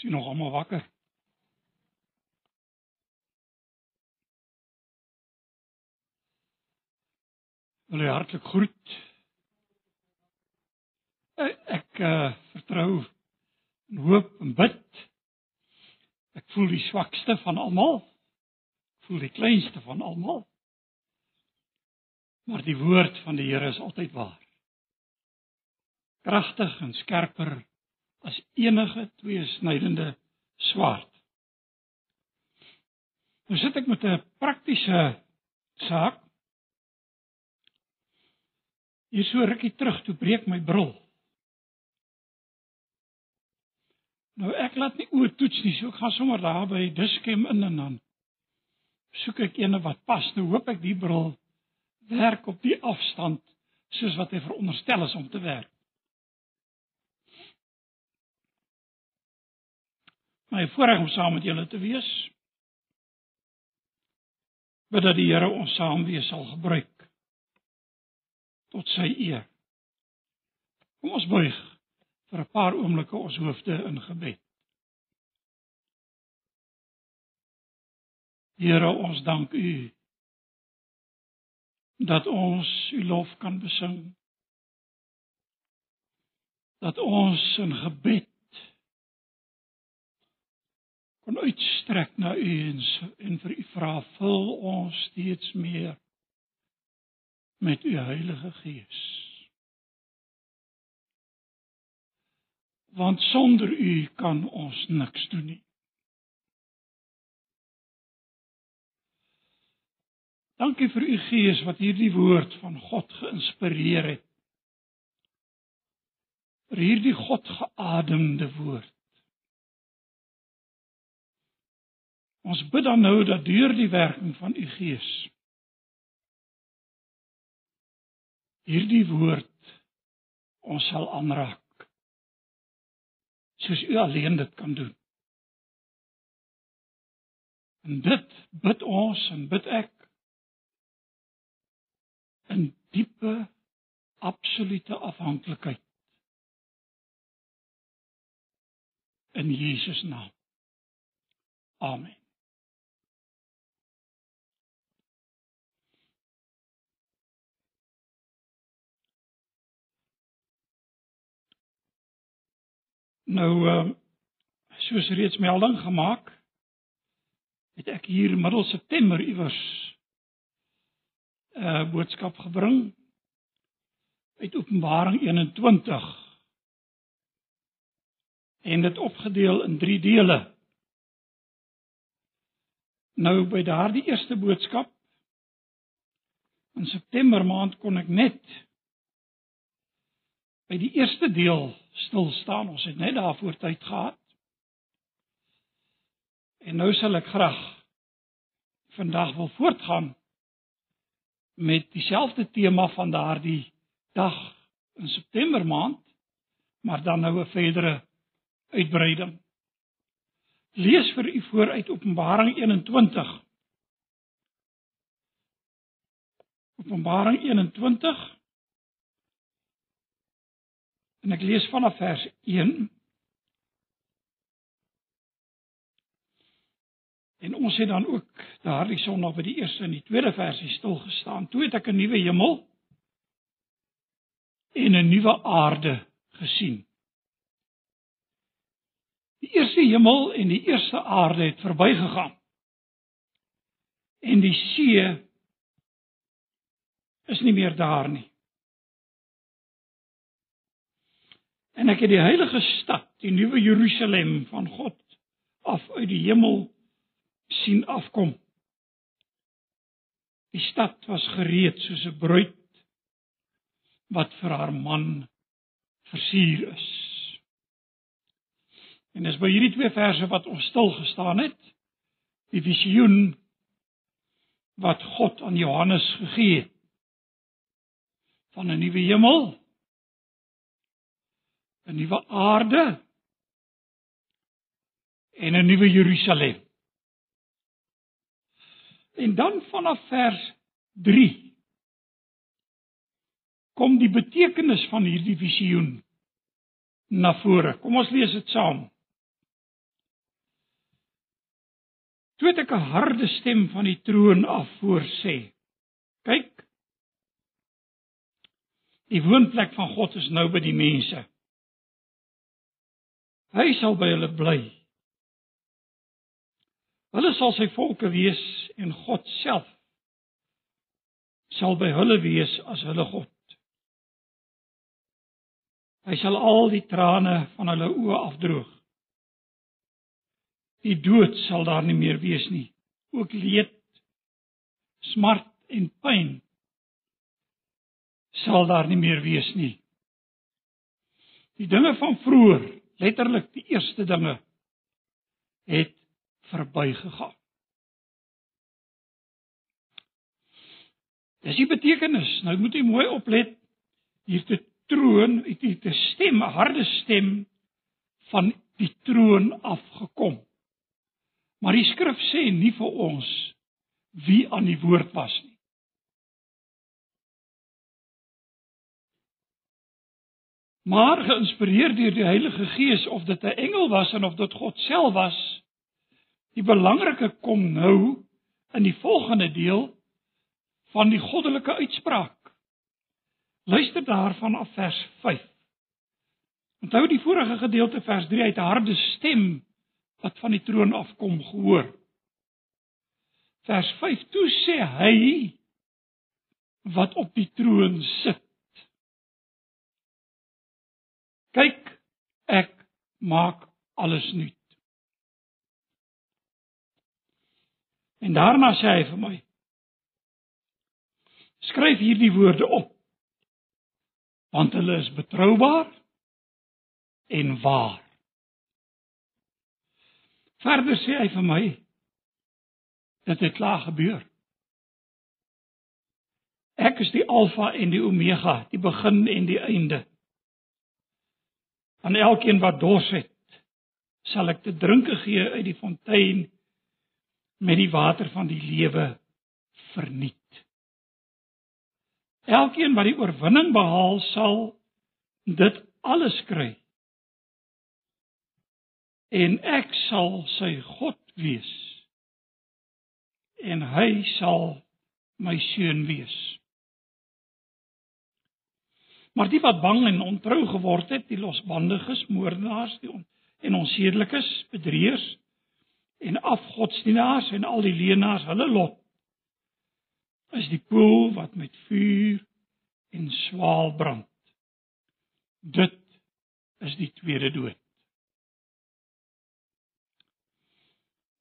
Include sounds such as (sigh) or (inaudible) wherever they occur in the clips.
Sien nog almal wakker? Jy hartlik groet. Ek, ek uh, vertrou en hoop en bid. Ek voel die swakste van almal. Ek voel die kleinste van almal. Maar die woord van die Here is altyd waar. Kragtig en skerper as enige tweesnydende swaard. Nou sit ek met 'n praktiese saak. Hier so rukkie terug toe breek my bril. Nou ek laat nie oor toets nie, so ek gaan sommer daar by Diskem in en dan soek ek eene wat pas. Nou hoop ek die bril werk op die afstand soos wat hy veronderstel is om te werk. My voorreg om saam met julle te wees. Bid dat die Here ons saam wees sal gebruik tot sy eer. Kom ons buig vir 'n paar oomblikke ons hoofde in gebed. Here, ons dank U dat ons U lof kan besing. Dat ons in gebed kon uitstrek na U en, en vir U vra vul ons steeds meer met U Heilige Gees. Want sonder U kan ons niks doen nie. Dankie vir U Gees wat hierdie woord van God geïnspireer het. vir hierdie God geademde woord. Ons bid dan nou dat deur die werking van u Gees hierdie woord ons sal aanraak soos u alleen dit kan doen. En dit bid ons en bid ek in diepe absolute afhanklikheid in Jesus naam. Amen. Nou ehm soos reeds melding gemaak het ek hier middel September iewers 'n uh, boodskap gebring uit Openbaring 21 en dit opgedeel in 3 dele. Nou by daardie eerste boodskap in September maand kon ek net by die eerste deel stil staan. Ons het net daarvoor tyd gehad. En nou sal ek graag vandag wil voortgaan met dieselfde tema van daardie dag in September maand, maar dan nou 'n verdere uitbreiding. Lees vir u vooruit Openbaring 21. Openbaring 21 En ek lees vanaf vers 1. En ons het dan ook daardie Sondag by die eerste en die tweede versie stil gestaan. Toe het ek 'n nuwe hemel en 'n nuwe aarde gesien. Die eerste hemel en die eerste aarde het verbygegaan. En die see is nie meer daar nie. En ek het die heilige stad, die nuwe Jerusalem van God af uit die hemel sien afkom. Die stad was gereed soos 'n bruid wat vir haar man versier is. En dis by hierdie twee verse wat ons stil gestaan het. Die visioen wat God aan Johannes gegee het van 'n nuwe hemel 'n nuwe aarde en 'n nuwe Jerusalem. En dan vanaf vers 3 kom die betekenis van hierdie visioen na vore. Kom ons lees dit saam. Toe het ek 'n harde stem van die troon af voor sê: Kyk, die woonplek van God is nou by die mense. Hy sal by hulle bly. Hulle sal sy volke wees en God self sal by hulle wees as hulle God. Hy sal al die trane van hulle oë afdroog. Die dood sal daar nie meer wees nie. Ook leed, smart en pyn sal daar nie meer wees nie. Die dinge van vroeër, letterlik die eerste dinge het verbygegaan. Dis die betekenis. Nou moet jy mooi oplet. Hier te troon, het hier te stem, 'n harde stem van die troon afgekom. Maar die skrif sê nie vir ons wie aan die woord was nie. Maar geïnspireer deur die Heilige Gees of dit 'n engel was en of dit God self was, die belangrike kom nou in die volgende deel van die goddelike uitspraak. Luister daarvan af vers 5. Onthou die vorige gedeelte vers 3 uit 'n harde stem wat van die troon afkom gehoor. Vers 5 toe sê hy wat op die troon sit. Kyk, ek maak alles nuut. En daarna sê hy vir my: Skryf hierdie woorde op want hulle is betroubaar en waar. Verder sê hy vir my dit klaar gebeur. Ek is die alfa en die omega, die begin en die einde. Aan elkeen wat dors het, sal ek te drinke gee uit die fontein met die water van die lewe verniet. Elkeen wat die oorwinning behaal sal dit alles kry. En ek sal sy God wees. En hy sal my seun wees. Maar die wat bang en ontrou geword het, die losbandiges, moordenaars, die on en onsedelikes, bedrieërs en afgodsdienaars en al die leenaars, hulle lot is die poel wat met vuur en swaal brand. Dit is die tweede dood.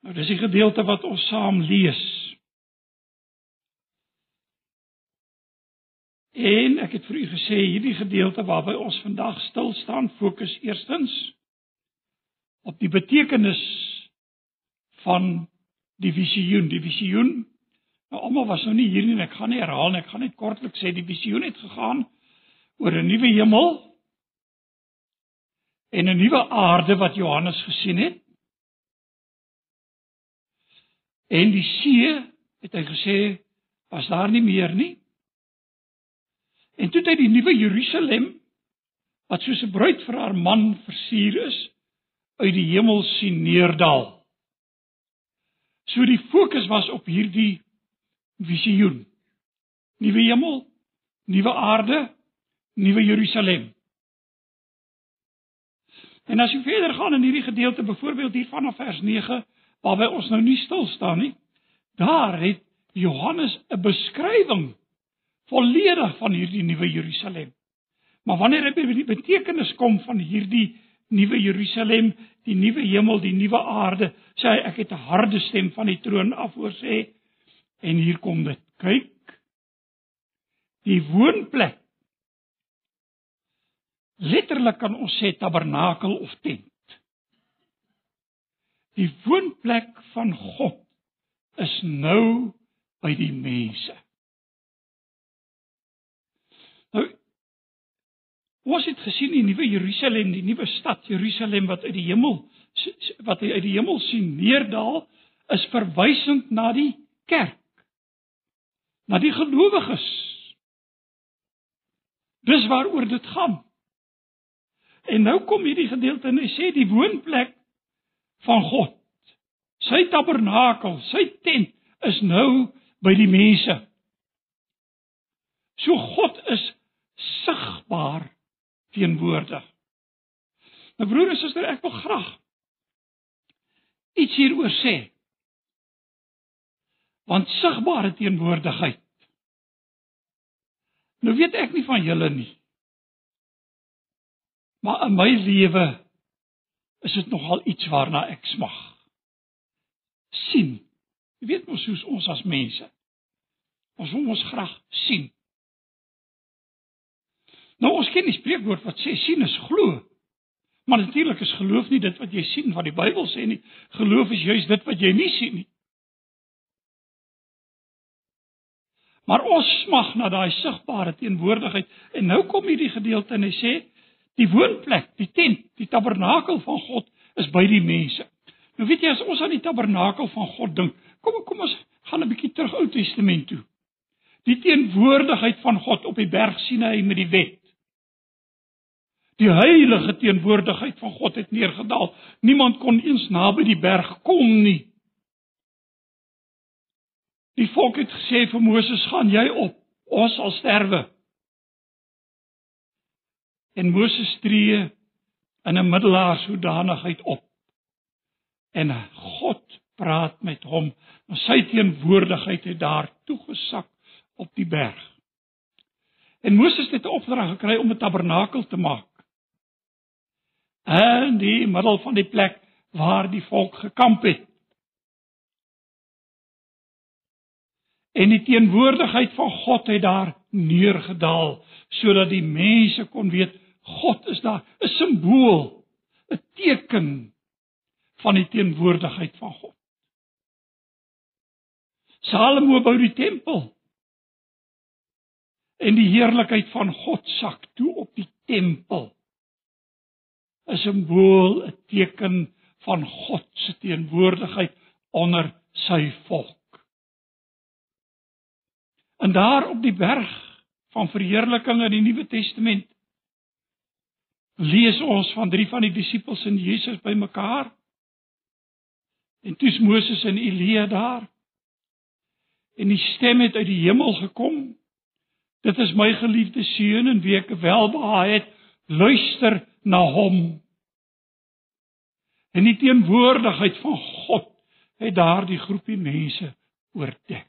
Nou dis die gedeelte wat ons saam lees. En ek het vir u gesê hierdie gedeelte waarby ons vandag stil staan fokus eerstens op die betekenis van die visioen. Die visioen Nou almal was nou nie hier nie, ek gaan nie herhaal nie, ek gaan net kortliks sê die visioen het gegaan oor 'n nuwe hemel en 'n nuwe aarde wat Johannes gesien het. En die see, het hy gesê, was daar nie meer nie. En toe het hy die nuwe Jerusalem wat soos 'n bruid vir haar man versier is, uit die hemel sien neerdal. So die fokus was op hierdie visioen. Nuwe hemel, nuwe aarde, nuwe Jerusalem. En as jy verder gaan in hierdie gedeelte, byvoorbeeld hier vanaf vers 9, waarby ons nou nie stil staan nie, daar het Johannes 'n beskrywing volledig van hierdie nuwe Jerusalem. Maar wanneer hy by die betekenis kom van hierdie nuwe Jerusalem, die nuwe hemel, die nuwe aarde, sê hy ek het 'n harde stem van die troon af hoor sê, En hier kom dit. Kyk. Die woonplek. Letterlik kan ons sê tabernakel of tent. Die woonplek van God is nou by die mense. Nou ons het gesien die nuwe Jerusalem, die nuwe stad Jerusalem wat uit die hemel wat uit die hemel sien neerdal is verwysend na die kerk na die gelowiges. Dis waaroor dit gaan. En nou kom hierdie gedeelte en hy sê die woonplek van God Sy tabernakel, sy tent is nou by die mense. So God is sigbaar teenwoordig. My broer en suster, ek wil graag iets hieroor sê. Want sigbare teenwoordigheid. Nou weet ek nie van julle nie. Maar in my lewe is dit nogal iets waarna ek smag. sien. Jy weet mos hoe ons as mense. Ons wil ons graag sien. Nou ons ken die spreekwoord wat sê sien is glo. Maar natuurlik is geloof nie dit wat jy sien wat die Bybel sê nie. Geloof is juis dit wat jy nie sien nie. Maar ons smag na daai sigbare teenwoordigheid en nou kom hierdie gedeelte en hy sê die woonplek, die tent, die tabernakel van God is by die mense. Nou weet jy as ons aan die tabernakel van God dink, kom kom ons gaan 'n bietjie terug Ou Testament toe. Die teenwoordigheid van God op die berg Sinaï met die wet. Die heilige teenwoordigheid van God het neergedaal. Niemand kon eens naby die berg kom nie. Die volk het gesê vir Moses: "Gaan jy op? Ons sal sterwe." En Moses tree in 'n middelaar sodanigheid op. En God praat met hom. En sy teenwoordigheid het daar toegesak op die berg. En Moses het 'n opdrag gekry om 'n tabernakel te maak. In die middel van die plek waar die volk gekamp het. En die teenwoordigheid van God het daar neergedaal sodat die mense kon weet God is daar, 'n simbool, 'n teken van die teenwoordigheid van God. Salomo bou die tempel. En die heerlikheid van God sak toe op die tempel. 'n Simbool, 'n teken van God se teenwoordigheid onder sy volk. En daar op die berg van verheerliking in die Nuwe Testament lees ons van drie van die disippels en Jesus bymekaar. En toe's Moses en Elia daar. En die stem het uit die hemel gekom. Dit is my geliefde seun en wie ek welbehaag het, luister na hom. En die teenwoordigheid van God het daardie groepie mense oordek.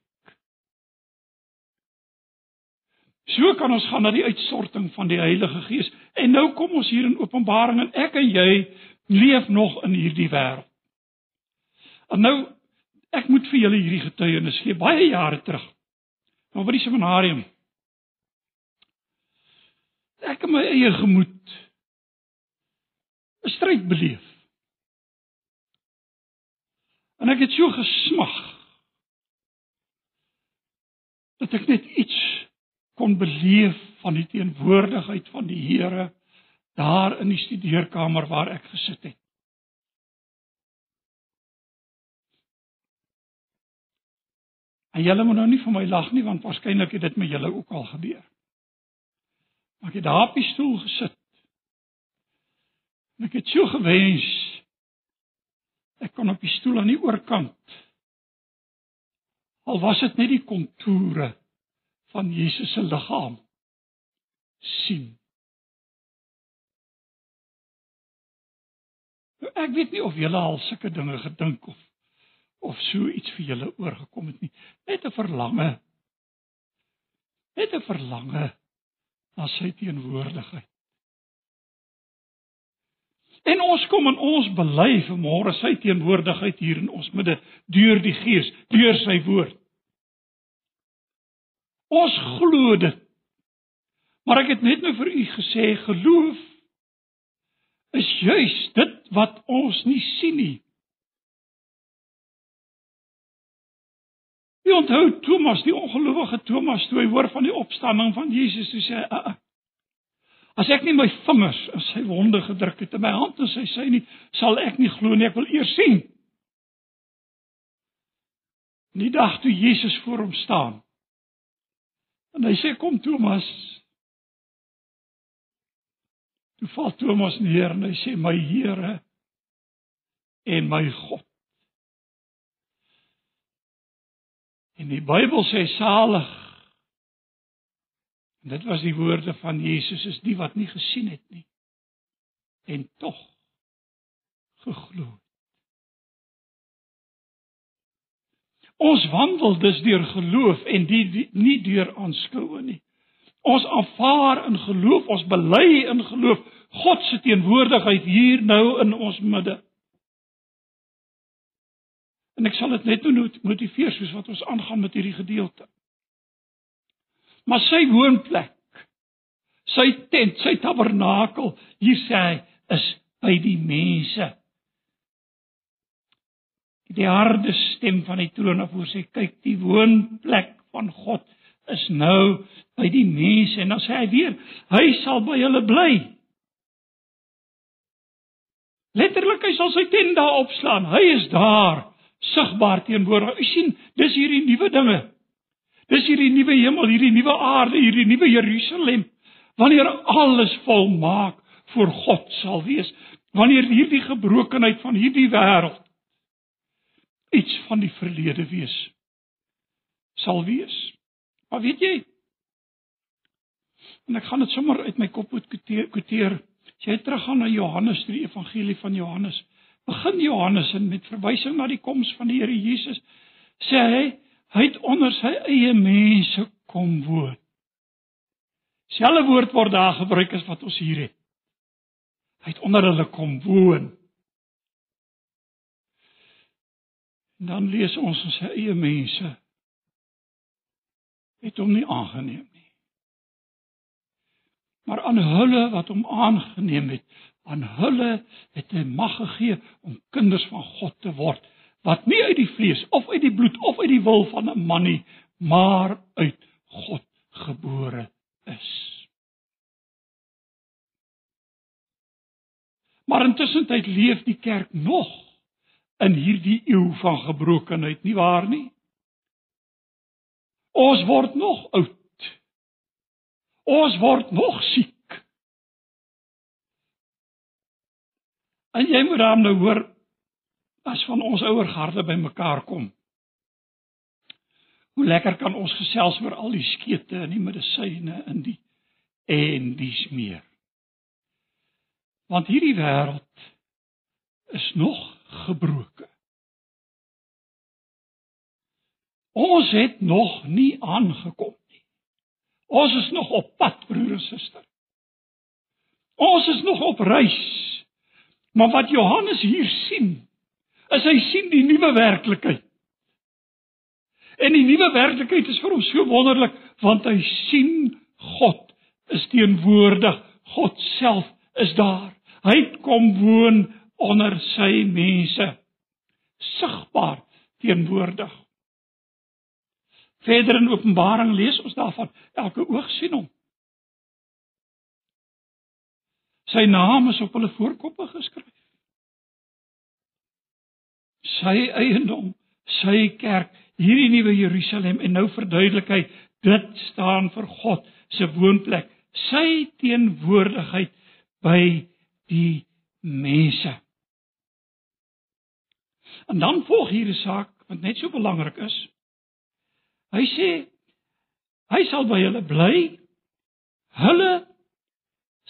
So kan ons gaan na die uitstorting van die Heilige Gees. En nou kom ons hier in Openbaring en ek en jy leef nog in hierdie wêreld. En nou ek moet vir julle hierdie getuienis gee baie jare terug. Nou by die seminarium. Ek in my eie gemoed 'n stryd beleef. En ek het so gesmag dat ek net iets kon beleef van die teenwoordigheid van die Here daar in die studeerkamer waar ek gesit het. En julle moet nou nie vir my lag nie want waarskynlik het dit met julle ook al gebeur. Maar ek het daar op die stoel gesit. En ek het so gewens ek kon op die stoel aan die oorkant al was dit net die kontoure van Jesus se liggaam sien. Nou, ek weet nie of julle al sulke dinge gedink of of so iets vir julle oorgekom het nie. Net 'n verlange. Net 'n verlange na sy teenwoordigheid. En ons kom en ons bely vanmôre sy teenwoordigheid hier in ons midde deur die Gees, deur sy woord. Ons glo dit. Maar ek het net nou vir u gesê geloof is juis dit wat ons nie sien nie. Jy onthou Thomas, die ongelowige Thomas, toe hy hoor van die opstanding van Jesus, toe sê hy: uh, uh, "As ek nie my vingers in sy wonde gedruk het en my hand in sy sy nie, sal ek nie glo nie, ek wil eers sien." Die dag toe Jesus voor hom staan, En hy sê kom Thomas. Toe val Thomas neer en hy sê my Here en my God. En die Bybel sê salig. Dit was die woorde van Jesus is die wat nie gesien het nie en tog geglo. Ons wandel dus deur geloof en die, die nie deur aanskoue nie. Ons aanvaar in geloof, ons bely in geloof God se teenwoordigheid hier nou in ons midde. En ek sal dit net moet motiveer soos wat ons aangaan met hierdie gedeelte. Maar sy woonplek, sy tent, sy tabernakel, hier sê hy, is by die mense. Die harde stem van die troon af hoor sê kyk die woonplek van God is nou by die mense en dan sê hy weer hy sal by hulle bly. Letterlik hy sal sy tent daar opslaan. Hy is daar sigbaar teenwoordig. U sien, dis hierdie nuwe dinge. Dis hierdie nuwe hemel, hierdie nuwe aarde, hierdie nuwe Jerusalem wanneer alles volmaak voor God sal wees. Wanneer hierdie gebrokenheid van hierdie wêreld iets van die verlede wees sal wees. Maar weet jy? En ek gaan dit sommer uit my kop uit kwoteer. As jy teruggaan na Johannes, die evangelie van Johannes, begin Johannes en met verwysing na die koms van die Here Jesus, sê hy hy het onder sy eie mense kom woon. Selfe woord word daar gebruik as wat ons hier het. Hy het onder hulle kom woon. En dan lees ons ons eie mense het hom nie aangeneem nie. Maar aan hulle wat hom aangeneem het, aan hulle het hy mag gegee om kinders van God te word, wat nie uit die vlees of uit die bloed of uit die wil van 'n man nie, maar uit God gebore is. Maar intussen tyd leef die kerk nog in hierdie eeu van gebrokenheid, nie waar nie? Ons word nog oud. Ons word nog siek. En jy moet dan nou hoor as van ons ouer garde bymekaar kom. Hoe lekker kan ons gesels oor al die skete en die medisyne in die en dis meer. Want hierdie wêreld is nog gebroken. Ons het nog nie aangekom nie. Ons is nog op pad, broer en suster. Ons is nog op reis. Maar wat Johannes hier sien, is hy sien die nuwe werklikheid. En die nuwe werklikheid is vir hom so wonderlik want hy sien God is teenwoordig. God self is daar. Hy kom woon onder sy mense sigbaar teenwoordig. Verder in Openbaring lees ons daarvan elke oog sien hom. Sy naam is op hulle voorkoppe geskryf. Sy eiendom, sy kerk, hierdie nuwe Jerusalem en nou verduidelik hy dit staan vir God se woonplek, sy teenwoordigheid by die mense. En dan volg hier 'n saak wat net so belangrik is. Hy sê hy sal by hulle bly. Hulle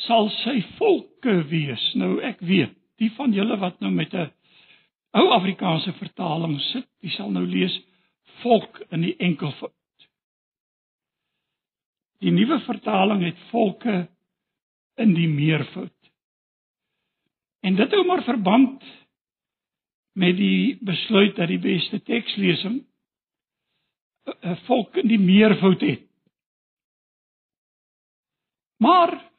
sal sy volke wees. Nou ek weet, die van julle wat nou met 'n ou Afrikaanse vertaling sit, die sal nou lees volk in die enkelvoud. Die nuwe vertaling het volke in die meervoud. En dit hou maar verband met die besluit dat die beste tekslesing 'n volk in die meervoud het. Maar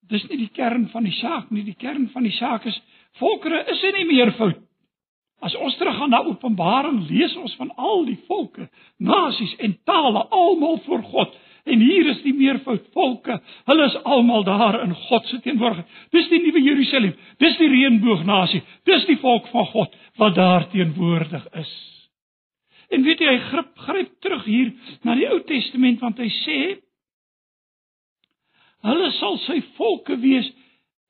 dis nie die kern van die saak nie. Die kern van die saak is volkere is in die meervoud. As ons teruggaan na Openbaring, lees ons van al die volke, nasies en tale almal voor God. En hier is die meervoud volke. Hulle is almal daar in God se teenwoordigheid. Dis die nuwe Jerusalem. Dis die reënboognasie. Dis die volk van God wat daar teenwoordig is. En weet jy, hy gryp gryp terug hier na die Ou Testament want hy sê hulle sal sy volke wees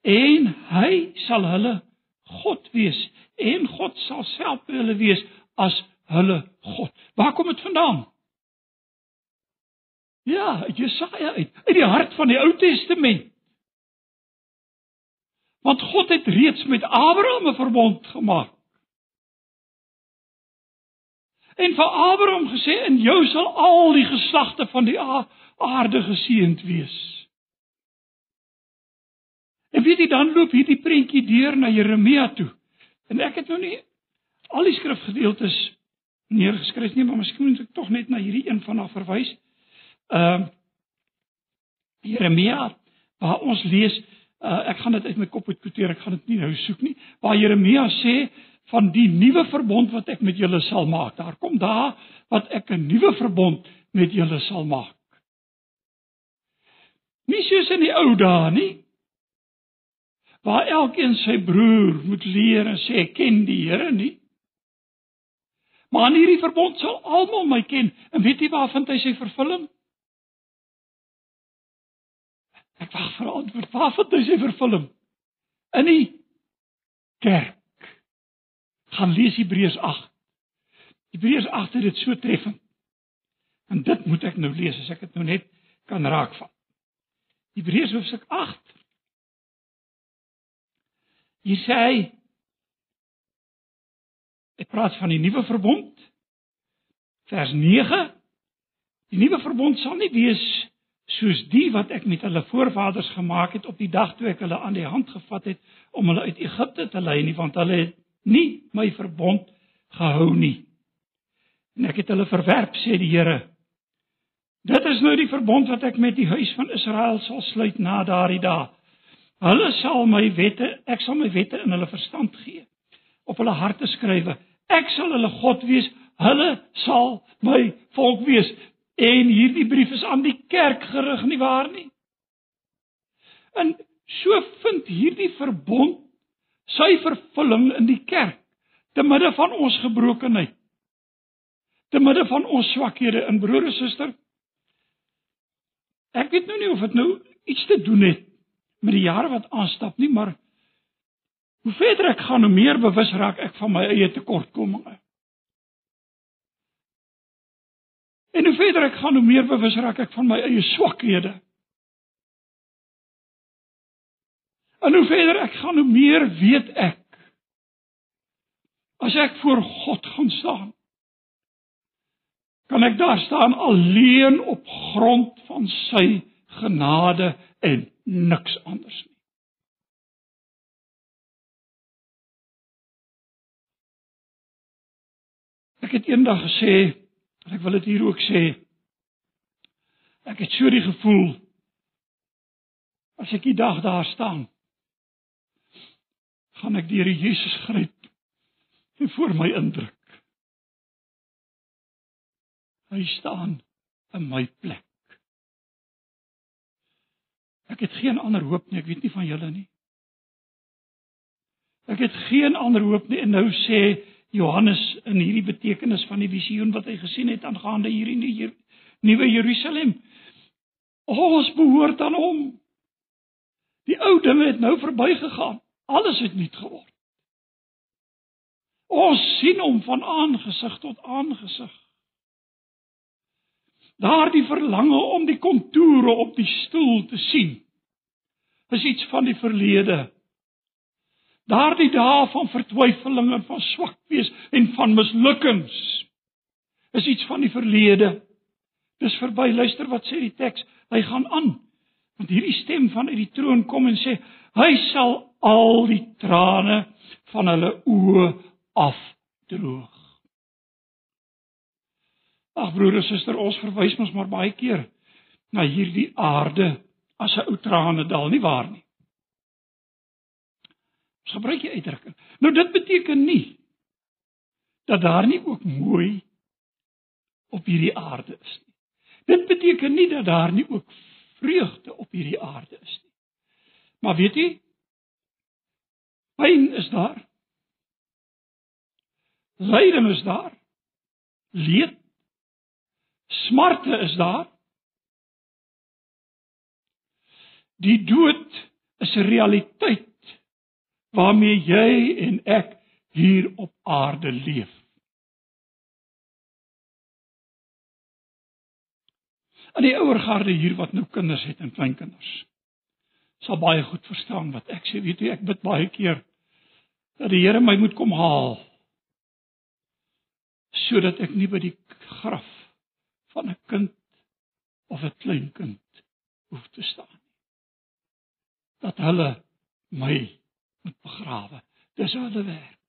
en hy sal hulle God wees en God sal self hulle wees as hulle God. Waar kom dit vandaan? Ja, Jesaja uit, uit die hart van die Ou Testament. Want God het reeds met Abraham 'n verbond gemaak. En vir Abraham gesê in jou sal al die geslagte van die aarde geseënd wees. En weet jy dan loop hierdie prentjie deur na Jeremia toe. En ek het nou nie al die skrifgedeeltes neergeskryf nie, maar miskien moet ek tog net na hierdie een van af verwys. Ehm uh, Jeremia waar ons lees, uh, ek gaan dit uit my kop uitkwoteer, ek gaan dit nie nou soek nie, waar Jeremia sê van die nuwe verbond wat ek met julle sal maak. Daar kom daar wat ek 'n nuwe verbond met julle sal maak. Nie soos in die ou dae nie. Waar elkeen sy broer moet leer en sê ek ken die Here nie. Maar in hierdie verbond sal almal my ken. En weet jy waar vind hy sy vervulling? Ek wag vir antwoord. Waar vind hy sy vervulling? In die kerk. Gaan lees Hebreërs 8. Hebreërs 8 het dit so treffend. En dit moet ek nou lees as ek dit nou net kan raakvat. Hebreërs hoofstuk 8. Hier sê hy Ek praat van die nuwe verbond. Vers 9. Die nuwe verbond sal nie wees soos die wat ek met hulle voorvaders gemaak het op die dag toe ek hulle aan die hand gevat het om hulle uit Egipte te lei nie, want hulle het nie my verbond gehou nie. En ek het hulle verwerp, sê die Here. Dit is nou die verbond wat ek met die huis van Israel sal sluit na daardie dag. Hulle sal my wette, ek sal my wette in hulle verstand gee op hulle harte skrywe. Ek sal hulle God wees, hulle sal my volk wees. En hierdie brief is aan die kerk gerig nie waar nie? En so vind hierdie verbond sy vervulling in die kerk te midde van ons gebrokenheid. Te midde van ons swakhede in broer en suster. Ek weet nou nie of dit nou iets te doen het met die jare wat aanstap nie, maar Hoe verder ek gaan, hoe meer bewus raak ek van my eie tekortkominge. En hoe verder ek gaan, hoe meer bewus raak ek van my eie swakhede. En hoe verder ek gaan, hoe meer weet ek as ek voor God gaan staan, kan ek daar staan alleen op grond van sy genade en niks anders nie. Ek het eendag gesê, en ek wil dit hier ook sê, ek het so die gevoel as ek die dag daar staan, gaan ek Here Jesus gryp en voor my indruk. Hy staan in my plek. Ek het geen ander hoop nie, ek weet nie van julle nie. Ek het geen ander hoop nie en nou sê Johannes in hierdie betekenis van die visioen wat hy gesien het aangaande hierdie nuwe nuwe Jerusalem. Ons behoort aan hom. Die ou dinge het nou verbygegaan. Alles het nuut geword. Ons sien hom van aangesig tot aangesig. Daardie verlange om die kontoure op die stoel te sien is iets van die verlede. Daardie dae van vertwyfeling en van swak wees en van mislukkings is iets van die verlede. Dis verby. Luister wat sê die teks. Hy gaan aan. Want hierdie stem van uit die troon kom en sê hy sal al die trane van hulle oë afdroog. Ag broer en suster, ons verwys mos maar baie keer na hierdie aarde as 'n ou trane dal nie waar nie. Gebruik die uitdrukking. Nou dit beteken nie dat daar nie ook mooi op hierdie aarde is nie. Dit beteken nie dat daar nie ook vreugde op hierdie aarde is nie. Maar weet jy? Pyn is daar. Lyding is daar. Leed. Smarte is daar. Die dood is 'n realiteit waarmee jy en ek hier op aarde leef. aan die ouer garde hier wat nou kinders het en kleinkinders sal baie goed verstaan wat ek sê. Weet jy, ek bid baie keer dat die Here my moet kom haal sodat ek nie by die graf van 'n kind of 'n kleinkind hoef te staan nie. Dat hulle my moet begrawe. Dis hulle werk.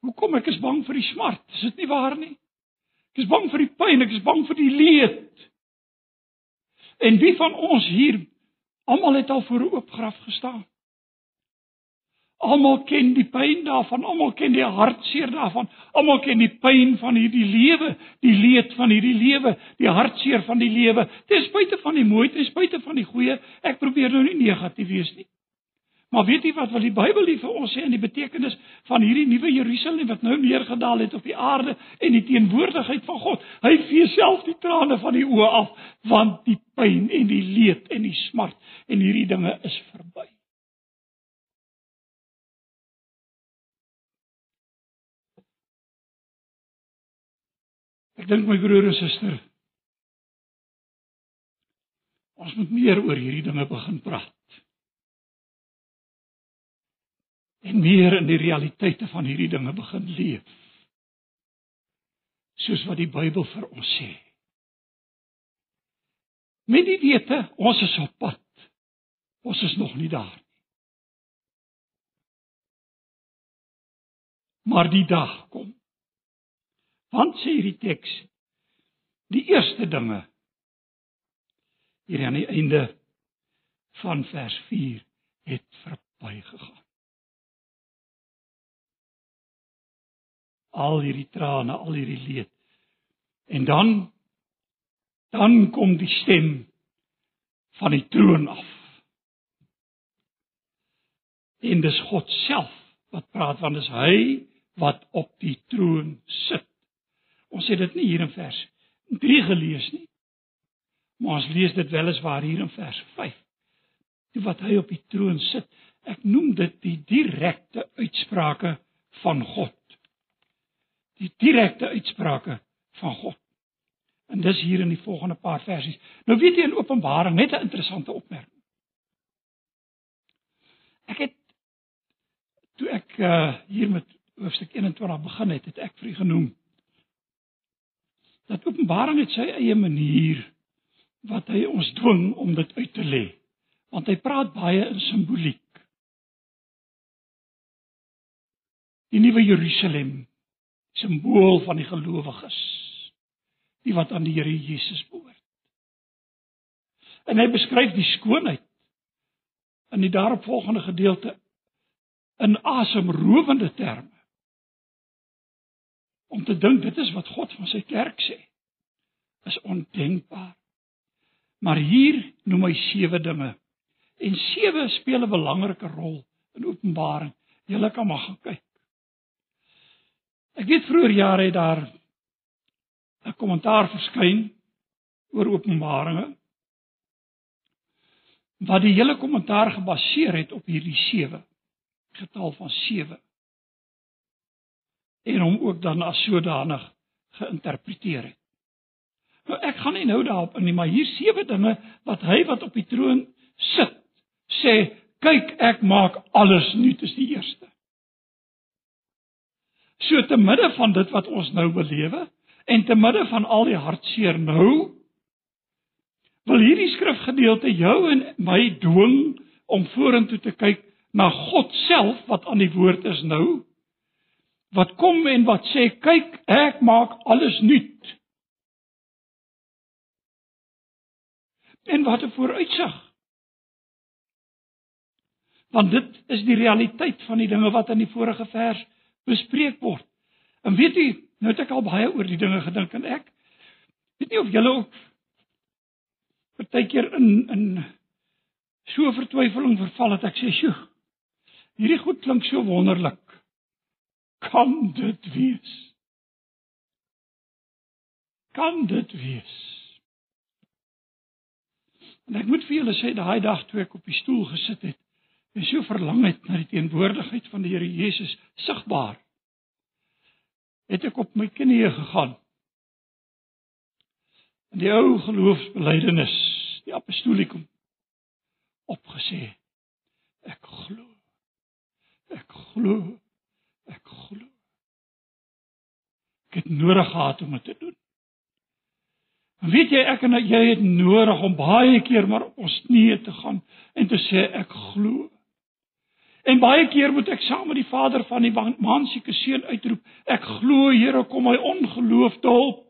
Hoekom ek is bang vir die smart? Is dit nie waar nie? Ek is bang vir die pyn, ek is bang vir die leed. En wie van ons hier almal het al voor 'n oop graf gestaan? Almal ken die pyn daarvan, almal ken die hartseer daarvan, almal ken die pyn van hierdie lewe, die leed van hierdie lewe, die hartseer van die lewe. Ten spyte van die mooi, ten spyte van die goeie, ek probeer nou nie negatief wees nie. Maar weet jy wat wil die Bybel vir ons sê in die betekenis van hierdie nuwe Jerusalem wat nou neergedaal het op die aarde en die teenwoordigheid van God? Hy vee self die trane van die oë af want die pyn en die leed en die smart en hierdie dinge is verby. Ek dink my broer en suster ons moet meer oor hierdie dinge begin praat. En meer in die realiteite van hierdie dinge begin leef. Soos wat die Bybel vir ons sê. Met die wete, ons is op pad. Ons is nog nie daar nie. Maar die dag kom Want sê hierdie teks die eerste dinge hier aan die einde van vers 4 het verbygegaan. Al hierdie trane, al hierdie leed. En dan dan kom die stem van die troon af. En dis God self wat praat want dis hy wat op die troon sit. Ons het dit nie hier in vers 3 gelees nie. Maar ons lees dit weliswaar hier in vers 5. Die wat hy op die troon sit. Ek noem dit die direkte uitsprake van God. Die direkte uitsprake van God. En dis hier in die volgende paar versies. Nou weet jy in Openbaring net 'n interessante opmerking. Ek het toe ek uh, hier met hoofstuk 21 begin het, het ek vir u genoem dat Openbaring het sy eie manier wat hy ons dwing om dit uit te lê. Want hy praat baie in simboliek. Die nuwe Jerusalem, simbool van die gelowiges, die wat aan die Here Jesus behoort. En hy beskryf die skoonheid in die daaropvolgende gedeelte in asemrowende terme om te dink dit is wat God van sy kerk sê is ondenkbaar. Maar hier noem hy sewe dinge. En sewe speel 'n belangrike rol in Openbaring. Julle kan maar gaan kyk. Ek weet vroeër jare het daar 'n kommentaar verskyn oor Openbaringe wat die hele kommentaar gebaseer het op hierdie sewe getal van en hom ook dan as sodanig geïnterpreteer het. Nou ek gaan nie nou daarop in nie, maar hier sewe dinge wat hy wat op die troon sit sê, kyk ek maak alles nuut is die eerste. So te midde van dit wat ons nou belewe en te midde van al die hartseer nou wil hierdie skrifgedeelte jou en my dwing om vorentoe te kyk na God self wat aan die woord is nou wat kom en wat sê kyk ek maak alles nuut. En wat 'n vooruitsig. Want dit is die realiteit van die dinge wat in die vorige vers bespreek word. En weet jy, nou het ek al baie oor die dinge gedink en ek weet nie of julle ook partykeer in in so vertwyfeling verval het ek sê, "Sjoe, hierdie goed klink so wonderlik." Kan dit wees? Kan dit wees? En ek moet vir julle sê daai dag toe ek op die stoel gesit het en so verlang het na die teenwoordigheid van die Here Jesus sigbaar het ek op my knieë gegaan in die ou geloofsbelijdenis, die apostolikum opgesê. Ek glo. Ek glo. Ek glo. Ek het nodig gehad om dit te doen. En weet jy ek en jy het nodig om baie keer maar op ons knieë te gaan en te sê ek glo. En baie keer moet ek saam met die vader van die mansieke seun uitroep, ek glo Here kom my ongeloof te help.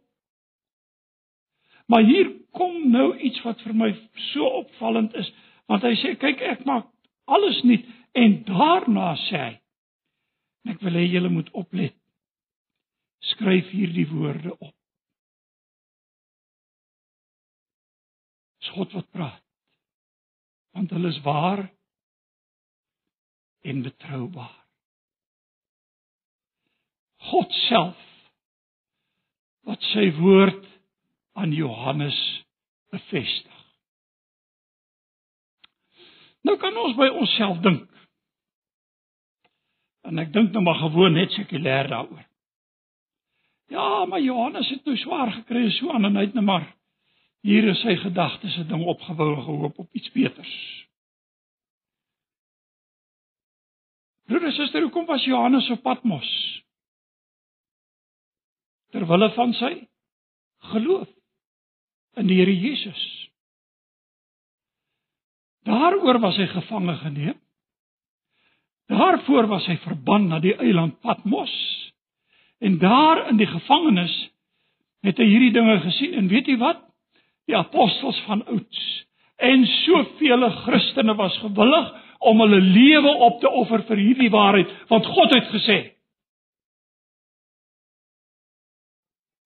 Maar hier kom nou iets wat vir my so opvallend is, want hy sê kyk ek maak alles nuut en daarna sê hy ek wil hê julle moet oplet. Skryf hierdie woorde op. Dis God wat praat. Want hulle is waar en betroubaar. God self wat sy woord aan Johannes bevestig. Nou kan ons by onsself dink. En ek dink nou maar gewoon net sekulêr daaroor. Ja, maar Johannes het nou swaar gekry en so aan en hy het nou maar hier is sy gedagtes se ding opgebou gehoop op iets beters. Broer en suster, hoekom was Johannes op Patmos? Terwille van sy geloof in die Here Jesus. Daaroor was hy gevange geneem. Daarvoor was hy verban na die eiland Patmos. En daar in die gevangenis het hy hierdie dinge gesien en weet jy wat? Die apostels van ouds en soveel Christene was gewillig om hulle lewe op te offer vir hierdie waarheid want God het gesê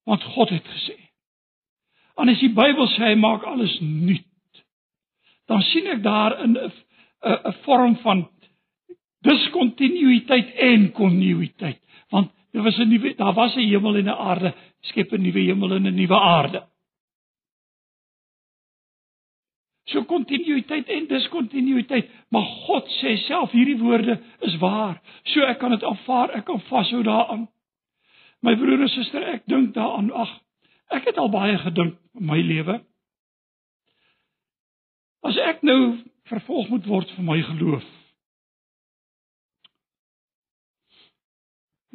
want God het gesê en as die Bybel sê hy maak alles nuut dan sien ek daar in 'n 'n vorm van diskontinuïteit en kontinuïteit want daar was 'n nuwe daar was 'n hemel en 'n aarde skep 'n nuwe hemel en 'n nuwe aarde So kontinuïteit en diskontinuïteit, maar God sê self hierdie woorde is waar. So ek kan dit aanvaar, ek kan vashou daaraan. My broer en suster, ek dink daaraan. Ag, ek het al baie gedink in my lewe. As ek nou vervolg moet word vir my geloof.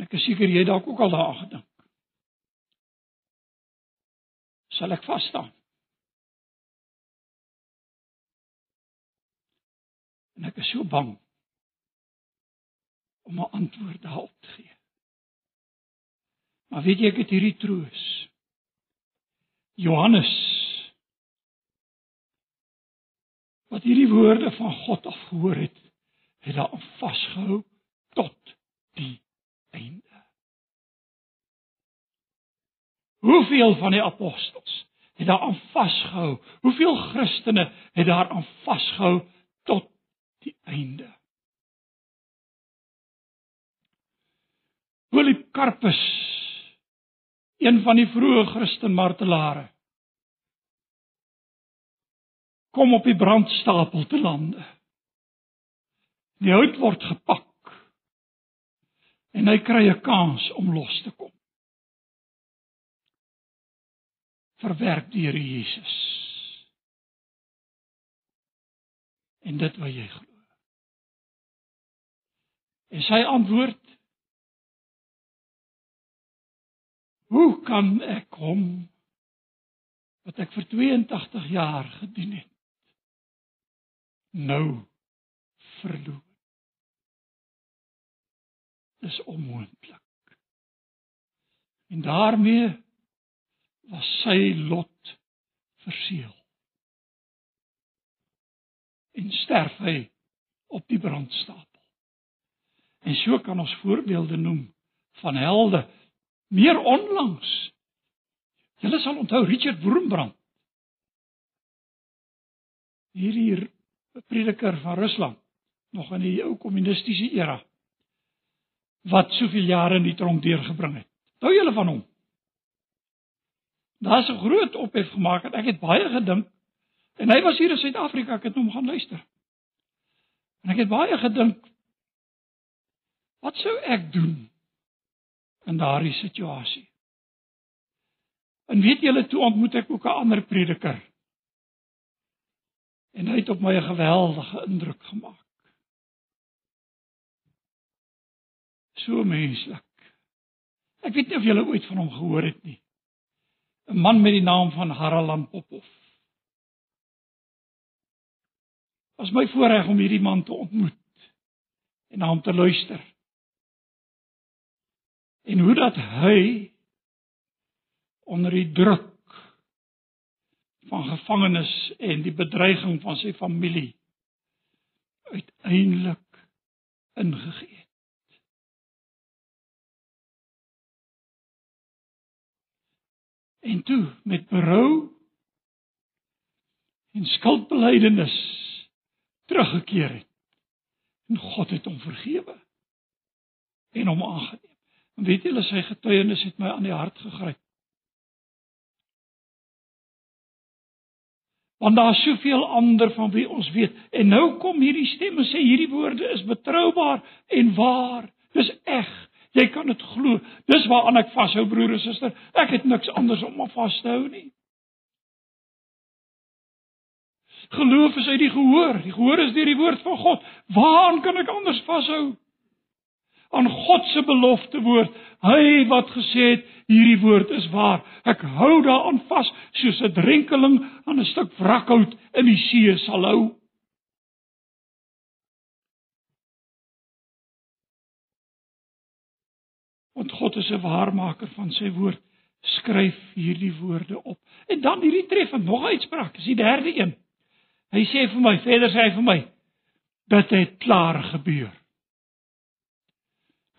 Ek is seker jy dalk ook al daaraan gedink. Sal ek vas staan? En ek is so bang om 'n antwoord daarop te gee. Maar weet jy ek het hierdie troos. Johannes wat hierdie woorde van God af gehoor het, het daar vasgehou tot die einde. Hoeveel van die apostels het daar aan vasgehou? Hoeveel Christene het daar aan vasgehou tot die einde. Polycarpus, een van die vroeë Christen martelare, kom op die brandstapel te lande. Die hout word gepak en hy kry 'n kans om los te kom. Verwerp deur Jesus. En dit wat jy glo. En sy antwoord: Hoe kan ek hom wat ek vir 82 jaar gedien het nou verloor? Dis onmoontlik. En daarmee was sy lot verseël. En sterf hy op die brandstapel. En so kan ons voorbeelde noem van helde meer onlangs. Julle sal onthou Richard Wurmbrand. Hierdie prediker van Rusland nog in die ou kommunistiese era wat soveel jare in die tronk deurgebring het. Onthou julle van hom? Daar's 'n groot ophef gemaak en ek het baie gedink en hy was hier in Suid-Afrika, ek het hom gaan luister. En ek het baie gedink Wat sou ek doen in daardie situasie? En weet julle toe ontmoet ek ook 'n ander prediker. En hy het op my 'n geweldige indruk gemaak. So menslik. Ek weet nie of julle ooit van hom gehoor het nie. 'n Man met die naam van Harald Popov. Was my voorreg om hierdie man te ontmoet en na hom te luister. En hoe dat hy onder die druk van gevangenes en die bedreiging van sy familie uiteindelik ingegee En toe met berou en skuldbelydenis teruggekeer het. En God het hom vergewe en hom aangeneem. En weet julle sy getuienis het my aan die hart gegryp. Want daar is soveel ander van wie ons weet. En nou kom hierdie stem en sê hierdie woorde is betroubaar en waar. Dis reg. Jy kan dit glo. Dis waaraan ek vashou broer en suster. Ek het niks anders om aan vas te hou nie. Geloof is uit die gehoor. Die gehoor is deur die woord van God. Waaraan kan ek anders vashou? aan God se belofte woord. Hy wat gesê het hierdie woord is waar. Ek hou daaraan vas soos 'n drenkeling aan 'n stuk wrakhout in die see sal hou. Want God is 'n waarmaker van sy woord. Skryf hierdie woorde op. En dan hierdie treffend nog uitspraak, is die derde een. Hy sê vir my, verder sê hy vir my, dit klaar gebeur.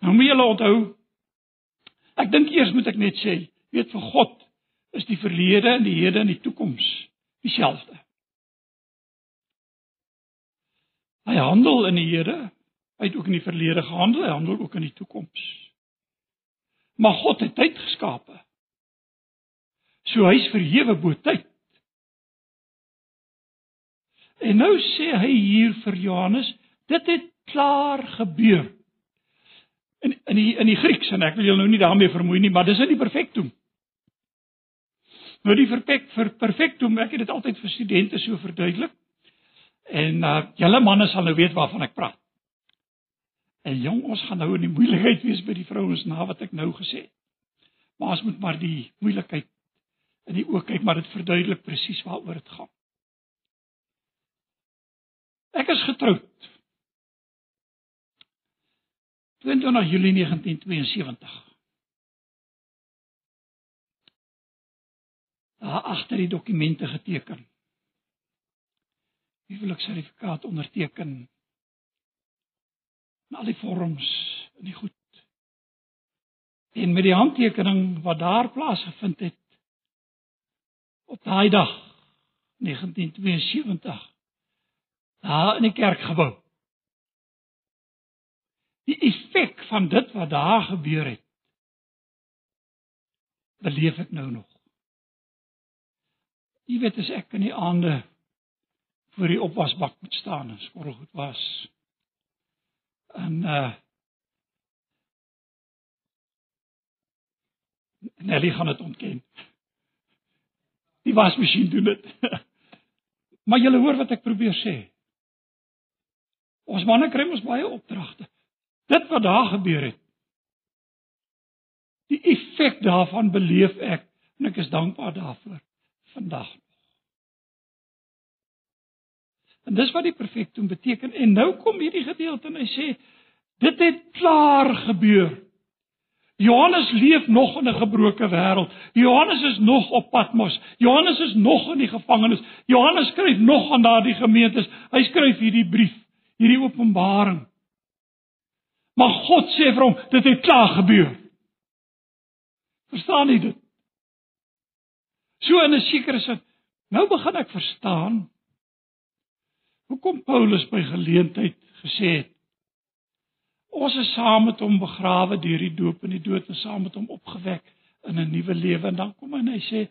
Nou moet julle onthou ek dink eers moet ek net sê, weet vir God is die verlede en die hede en die toekoms dieselfde. Hy handel in die hede, hy het ook in die verlede gehandel, hy handel ook in die toekoms. Maar God het tyd geskape. So hy's verhewe bo tyd. En nou sê hy hier vir Johannes, dit het klaar gebeur in in die in die Grieks en ek wil julle nou nie daarmee vermoei nie, maar dis in die perfektum. Nou die perfek vir perfektum, ek het dit altyd vir studente so verduidelik. En uh julle manne sal nou weet waarvan ek praat. En jong, ons gaan nou in die moeilikheid wees by die vrouens na wat ek nou gesê het. Maar ons moet maar die moeilikheid in die oë kyk, maar dit verduidelik presies waaroor dit gaan. Ek is getroud 22 Julie 1972. Daar agter die dokumente geteken. Huweliksertifikaat onderteken. En al die vorms en die goed. En met die handtekening wat daar plaasgevind het op daai dag 1972 daar in die kerkgebou die effek van dit wat daar gebeur het beleef ek nou nog. Jy weet as ek in die aande voor die opwasbak moet staan en skottel goed was. En uh Nelly gaan dit ontken. Die wasmasjien doen dit. (laughs) maar jy hoor wat ek probeer sê. Ons manne kry mos baie opdragte. Dit wat daar gebeur het. Die effek daarvan beleef ek en ek is dankbaar daarvoor vandag En dis wat die perfektum beteken en nou kom hierdie gedeelte en hy sê dit het klaar gebeur. Johannes leef nog in 'n gebroke wêreld. Johannes is nog op Patmos. Johannes is nog in die gevangenis. Johannes skryf nog aan daardie gemeentes. Hy skryf hierdie brief, hierdie openbaring. Maar God sê vir hom, dit het klaar gebeur. Verstaan jy dit? So in 'n sekere sin, nou begin ek verstaan hoekom Paulus by geleentheid gesê het ons is saam met hom begrawe deur die doop en die dood en saam met hom opgewek in 'n nuwe lewe en dan kom hy en hy sê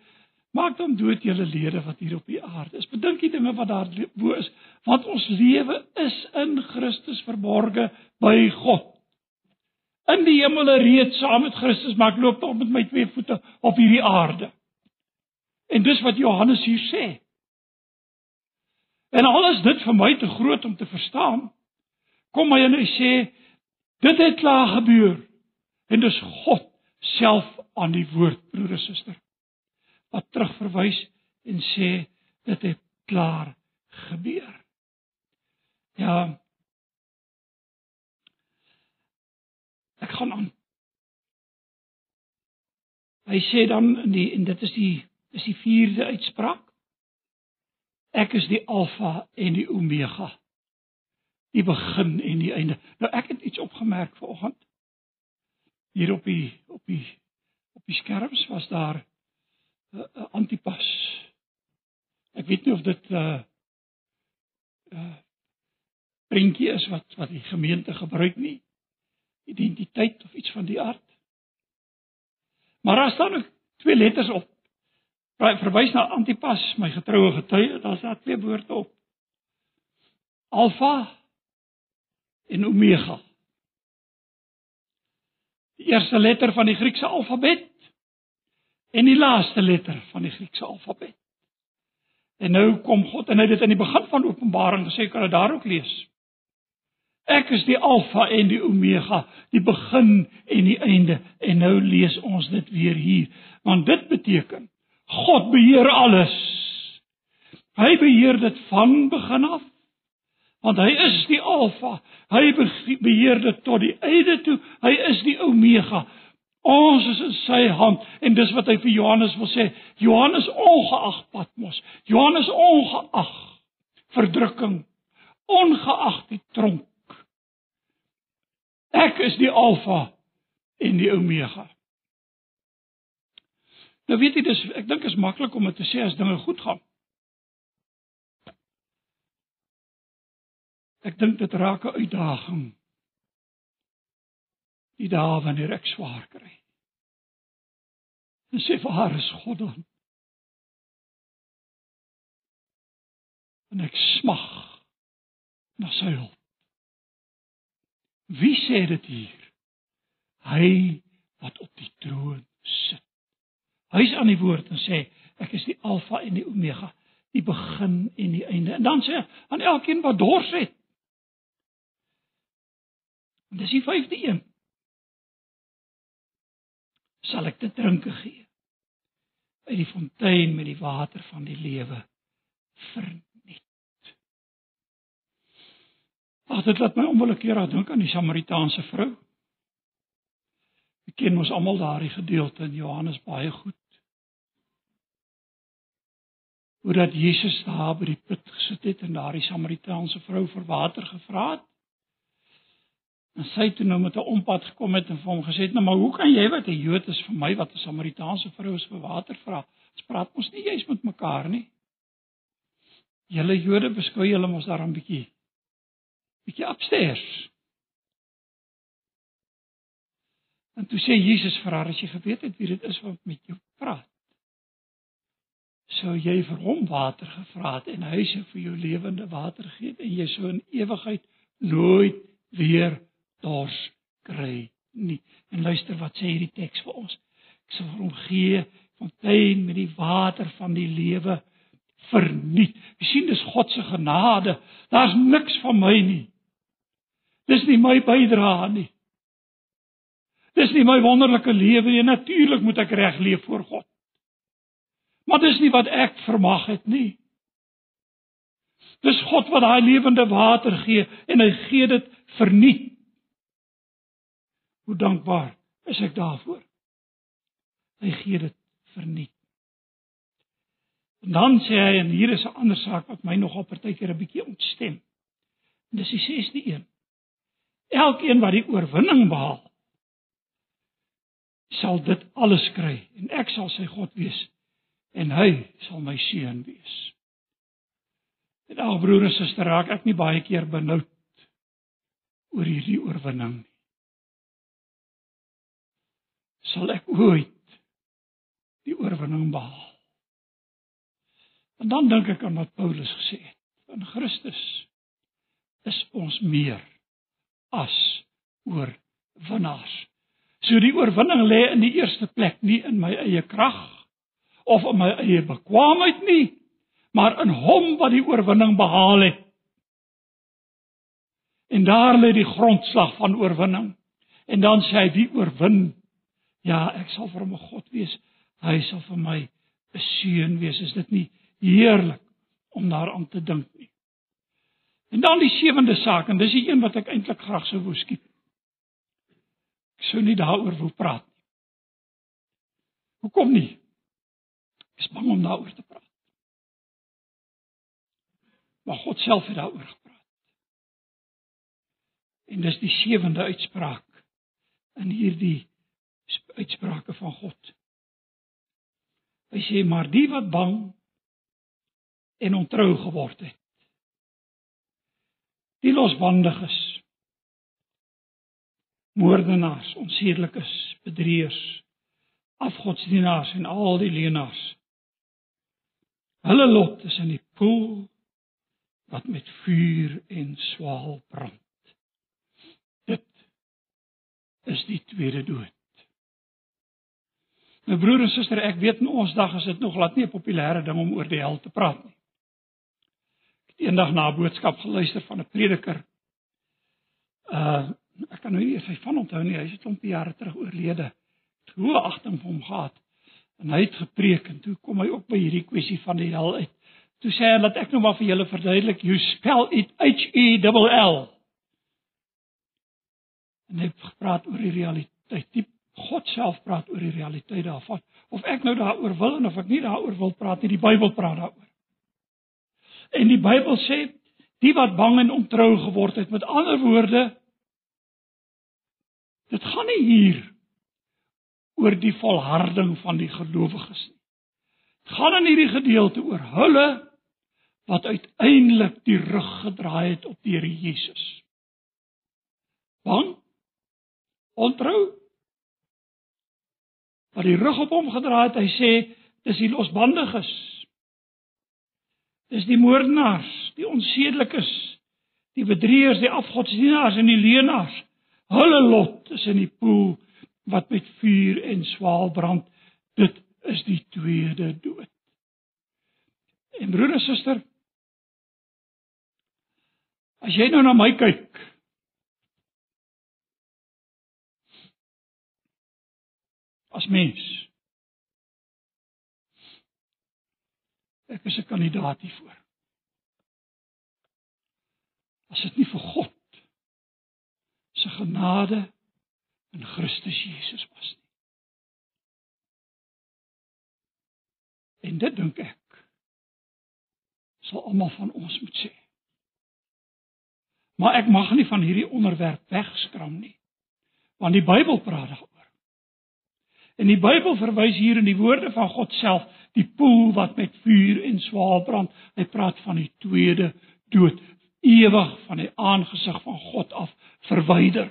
maak dan dood julle lede wat hier op die aarde is bedink die dinge wat daar bo is want ons lewe is in Christus verborge by God in die hemel reeds saam met Christus, maar ek loop tog met my twee voete op hierdie aarde. En dis wat Johannes hier sê. En al is dit vir my te groot om te verstaan, kom hy en hy sê dit het klaar gebeur. En dis God self aan die woord, broer en suster. Wat terugverwys en sê dit het klaar gebeur. Ja. Ek gaan aan. Hy sê dan in die en dit is die is die vierde uitspraak. Ek is die alfa en die omega. Die begin en die einde. Nou ek het iets opgemerk vanoggend. Hier op die op die op die skerms was daar 'n uh, uh, antipas. Ek weet nie of dit 'n uh, uh, prentjie is wat wat die gemeente gebruik nie. Identiteit of iets van die aard. Maar daar staan ook twee letters op. Verwys na Antipas, my getroue getuie, daar's daar twee woorde op. Alfa en Omega. Die eerste letter van die Griekse alfabet en die laaste letter van die Griekse alfabet. En nou kom God en hy het dit in die begin van Openbaring gesê, kan jy daar ook lees. Ek is die alfa en die omega, die begin en die einde. En nou lees ons dit weer hier, want dit beteken God beheer alles. Hy beheer dit van begin af. Want hy is die alfa. Hy beheer dit tot die einde toe. Hy is die omega. Ons is in sy hand en dis wat hy vir Johannes wil sê. Johannes ongeag Patmos, Johannes ongeag verdrukking, ongeag die tronk Ek is die alfa en die omega. Nou weet jy dis ek dink is maklik om dit te sê as dinge goed gaan. Ek dink dit raak 'n uitdaging. Die dae wanneer ek swaar kry. En sê vir haar is God dan. En ek smag na sy hulp. Wie sê dit hier? Hy wat op die troon sit. Hy's aan die woord en sê ek is die alfa en die omega, die begin en die einde. En dan sê hy aan elkeen wat dors het. Dis die vyfde een. Sal ek te drinke gee uit die fontein met die water van die lewe vir Ag dit laat my onwillekeurig dink aan die Samaritaanse vrou. Ek ken mos almal daardie gedeelte in Johannes baie goed. Hoe dat Jesus daar by die put gesit het en daardie Samaritaanse vrou vir water gevra het. En sy toe nou met 'n ompad gekom het en vir hom gesê het: "Nou maar hoe kan jy wat 'n Jood is vir my wat 'n Samaritaanse vrou is vir water vra? Ons praat mos nie juis met mekaar nie." Julle Jode beskou julle mos daarom bietjie bietjie upstairs. En toe sê Jesus vir haar as jy geweet het wie dit is wat met jou praat. Sou jy vir hom water gevra het en hy sou vir jou lewende water gee en jy sou in ewigheid nooit weer dors kry nie. En luister wat sê hierdie teks vir ons. Ek sal vir hom gee fontein met die water van die lewe verniet. Jy sien dis God se genade. Daar's niks van my nie. Dis nie my bydrae nie. Dis nie my wonderlike lewe nie. Natuurlik moet ek reg leef voor God. Maar dis nie wat ek vermag het nie. Dis God wat daai lewende water gee en hy gee dit verniet. Hoe dankbaar is ek daarvoor. Hy gee dit verniet. En dan sê hy en hier is 'n ander saak wat my nogal partykeer 'n bietjie ontstem. Dis die 6de een. Elkeen wat die oorwinning behaal, sal dit alles kry en ek sal sy God wees en hy sal my seun wees. En al broer en suster, raak ek nie baie keer benoud oor hierdie oorwinning nie. Sal ek ooit die oorwinning behaal? En dan dink ek aan wat Paulus gesê het. In Christus is ons meer as oorwinnaars. So die oorwinning lê in die eerste plek nie in my eie krag of in my eie bekwaamheid nie, maar in hom wat die oorwinning behaal het. En daar lê die grondslag van oorwinning. En dan sê hy wie oorwin, ja, ek sal vir hom 'n God wees. Hy sal vir my 'n seun wees. Is dit nie heerlik om daaraan te dink nie? En dan die sewende saak en dis die een wat ek eintlik graag sou wou skiep. Ek sou nie daaroor wou praat nie. Hoekom nie? Ek is bang om daaroor te praat. Maar God self het daaroor gepraat. En dis die sewende uitspraak in hierdie uitsprake van God. Hy sê maar die wat bang en ontrou geword het. Die losbandiges. Moordenaars, onsedelikes, bedrieërs, afgodsdienaars en al die leenaars. Hulle lot is in die poel wat met vuur en swaal brand. Dit is die tweede dood. My broer en suster, ek weet in ons dag is dit nog glad nie 'n populêre ding om oor die hel te praat nie. Ek het eendag na 'n boodskap geluister van 'n prediker. Uh ek kan nou nie sy van onthou nie, hy is 'n klompie jare terug oorlede. Hoe agting vir hom gehad. En hy het gepreek en toe kom hy ook by hierdie kwessie van die hel uit. Toe sê hy dat ek nou maar vir julle verduidelik, you spell it H E L L. En hy het gepraat oor die realiteit. Die God self praat oor die realiteit daarvan. Of ek nou daaroor wil en of ek nie daaroor wil praat nie, die Bybel praat daaroor. En die Bybel sê die wat bang en ontrou geword het, met ander woorde, dit gaan nie hier oor die volharding van die gelowiges nie. Dit gaan in hierdie gedeelte oor hulle wat uiteindelik die rug gedraai het op die Here Jesus. Bang? Ontrou? wat die rug op hom gedraai het, hy sê dis die losbandiges. Dis die moordenaars, die onsedelikes, die bedrieërs, die afgodsdienaars en die leenaars. Hulle lot is in die poel wat met vuur en swaal brand. Dit is die tweede dood. En broer en suster, as jy nou na my kyk, as mens. Ek is 'n kandidaat hiervoor. As dit nie vir God se genade in Christus Jesus was nie. En dit dink ek sal almal van ons moet sê. Maar ek mag nie van hierdie onderwerp wegskram nie. Want die Bybel praat daaroor. En die Bybel verwys hier in die woorde van God self, die poel wat met vuur en swaal brand. Hy praat van die tweede dood, ewig van die aangesig van God af verwyder.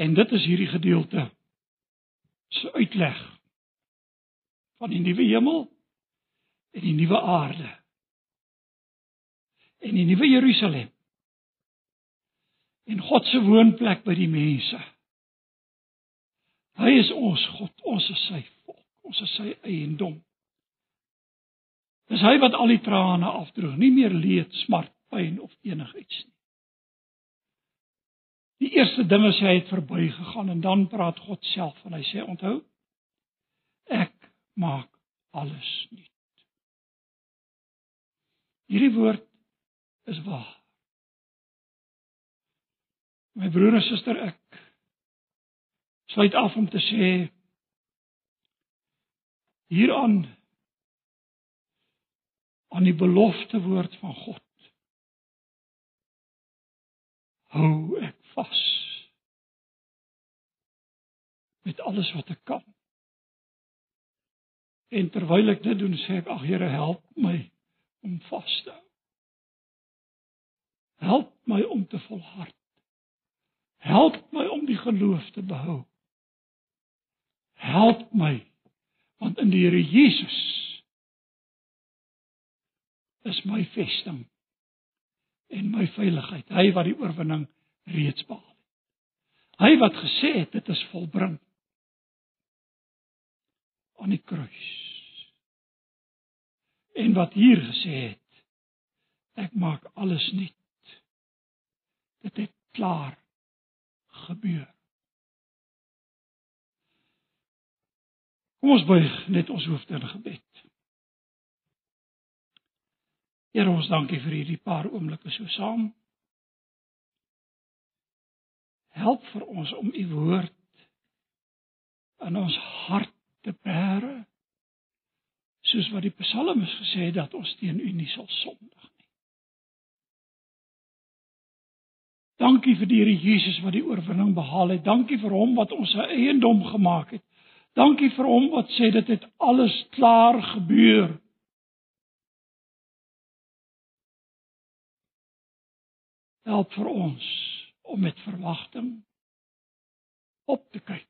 En dit is hierdie gedeelte se uitleg van die nuwe hemel en die nuwe aarde en die nuwe Jerusalem en God se woonplek by die mense. Hy is ons God, ons is sy volk, ons is sy eiendom. Dis hy wat al die trane afdroog, nie meer leed, smart, pyn of enigiets nie. Die eerste ding is hy het verbygegaan en dan praat God self en hy sê onthou ek maak alles nuut. Hierdie woord is waar. My broer en suster, ek sluit af om te sê hieraan aan die belofte woord van God. Hou ek vas met alles wat ek kan. En terwyl ek dit doen, sê ek ag Here, help my om vas te hou. Help my om te volhard. Help my om die geloof te behou. Help my want in die Here Jesus is my vesting en my veiligheid. Hy wat die oorwinning reeds behaal het. Hy wat gesê het dit is volbring aan die kruis. En wat hier gesê het, ek maak alles nuut. Dit het klaar gebeur. Kom ons buig net ons hoofde in gebed. Here ons dankie vir hierdie paar oomblikke so saam. Help vir ons om u woord in ons hart te bære. Soos wat die psalmis gesê het dat ons teen u nie sal sondig nie. Dankie vir die Here Jesus wat die oorwinning behaal het. Dankie vir hom wat ons se eiendom gemaak het. Dankie vir hom wat sê dit het alles klaar gebeur. Help vir ons om met verwagting op te kyk.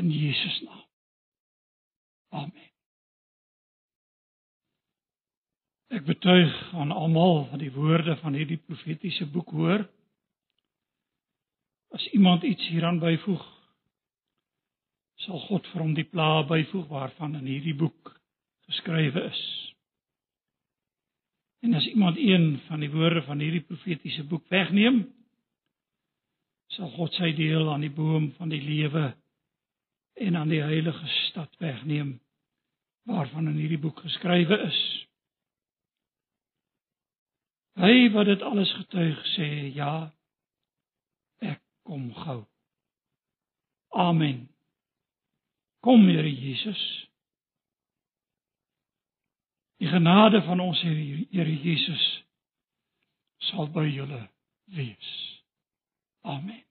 In Jesus naam. Amen. Ek betuig aan almal wat die woorde van hierdie profetiese boek hoor. As iemand iets hieraan byvoeg, sal God vir hom die plaae byvoeg waarvan in hierdie boek geskrywe is. En as iemand een van die woorde van hierdie profetiese boek wegneem, sal God sy deel aan die boom van die lewe en aan die heilige stad wegneem waarvan in hierdie boek geskrywe is. Hy wat dit alles getuig sê, ja, ek kom gou. Amen. Kom Here Jesus. Die genade van ons Here Jesus sal by julle wees. Amen.